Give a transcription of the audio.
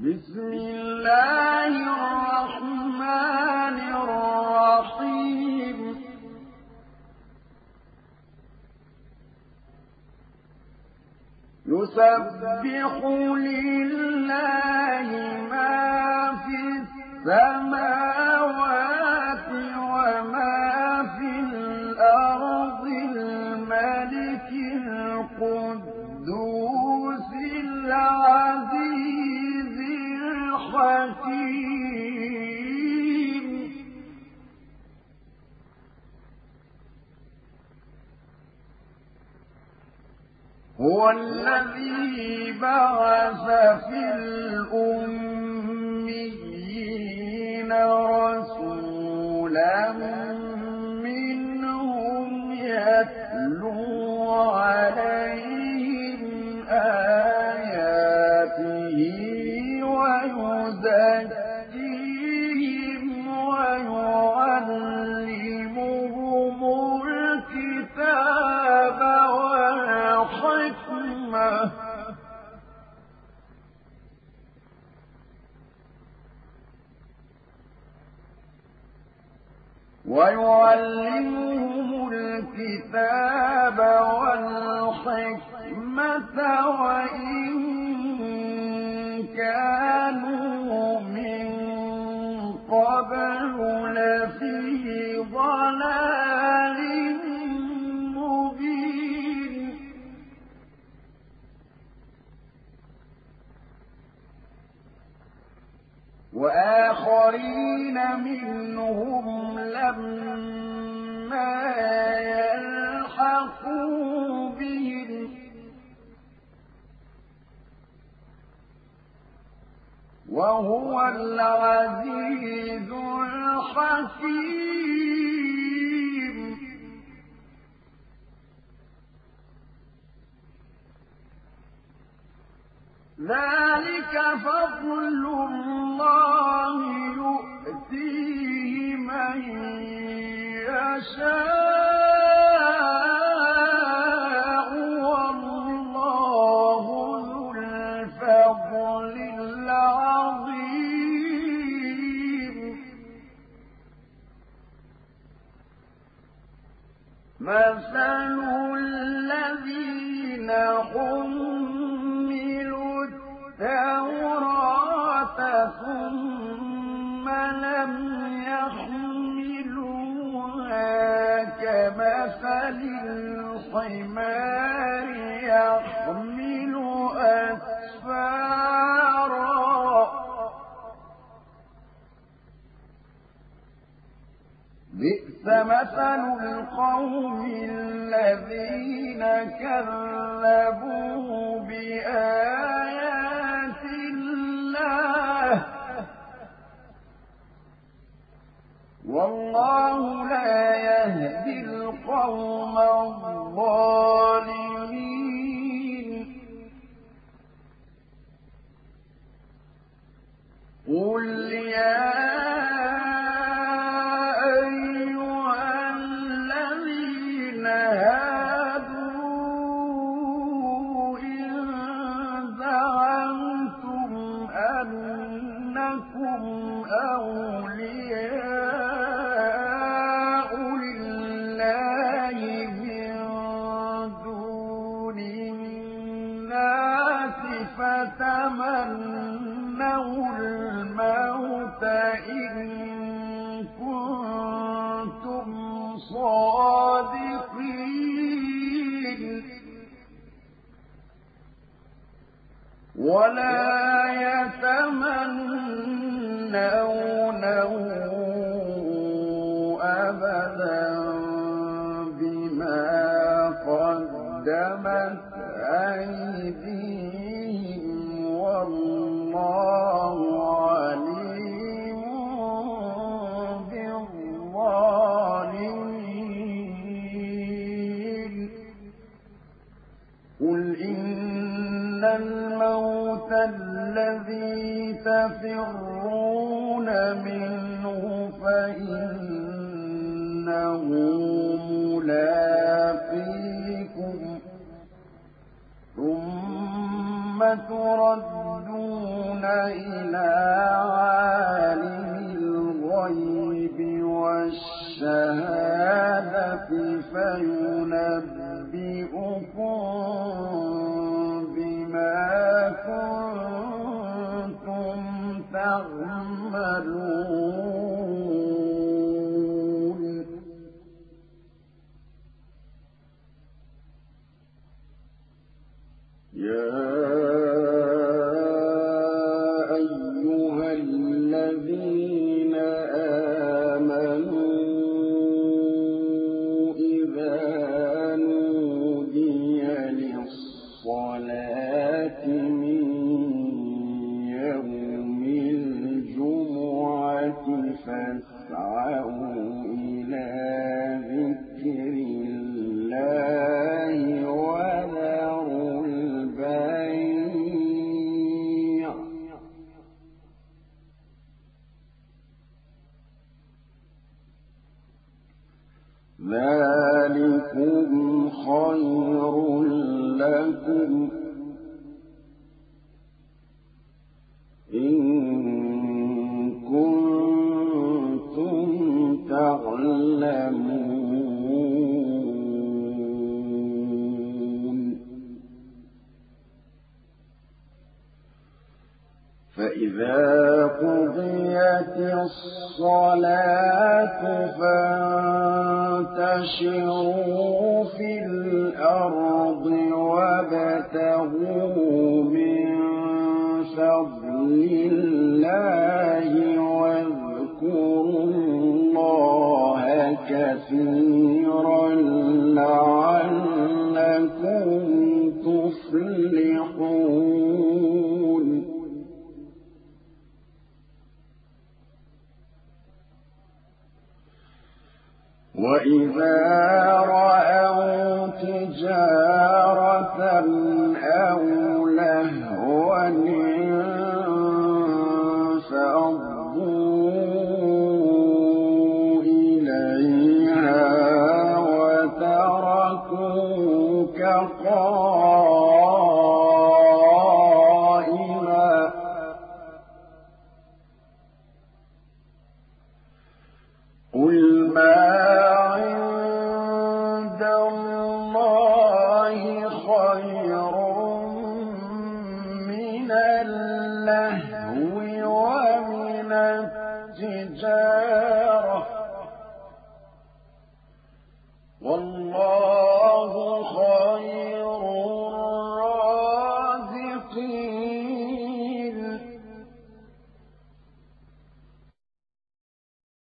بسم الله الرحمن الرحيم. يسبح لله ما في السماوات وما في الأرض الملك القدوس العزيز الحكيم هو الذي بعث في الأميين ويعلمهم الكتاب والحكمة وإن كانوا وآخرين منهم لما يلحقوا بهم. وهو العزيز الحكيم. ذلك فضل العظيم. مثل الذين حملوا التوراة بئس مثل القوم الذين كذبوا بآيات الله. والله لا يهدي القوم الظالمين. قل يا أولياء لله من دون الناس فتمنوا الموت إن كنتم صادقين. ولا يتمنونه أبدا بما قدمت أيديهم والله عليم بالظالمين قل إن الموت الذي تفرون منه فإنه ملاقيكم ثم تردون إلى عالم يَعْمَلُونَ فاسعوا إلى ذكر الله البيع ذلكم خير لكم الصلاة فانتشروا في الأرض وابتغوا من فضل الله واذكروا الله كثيرا وَإِذَا رَأَوْا تِجَارَةً أَوْ لَهْوًا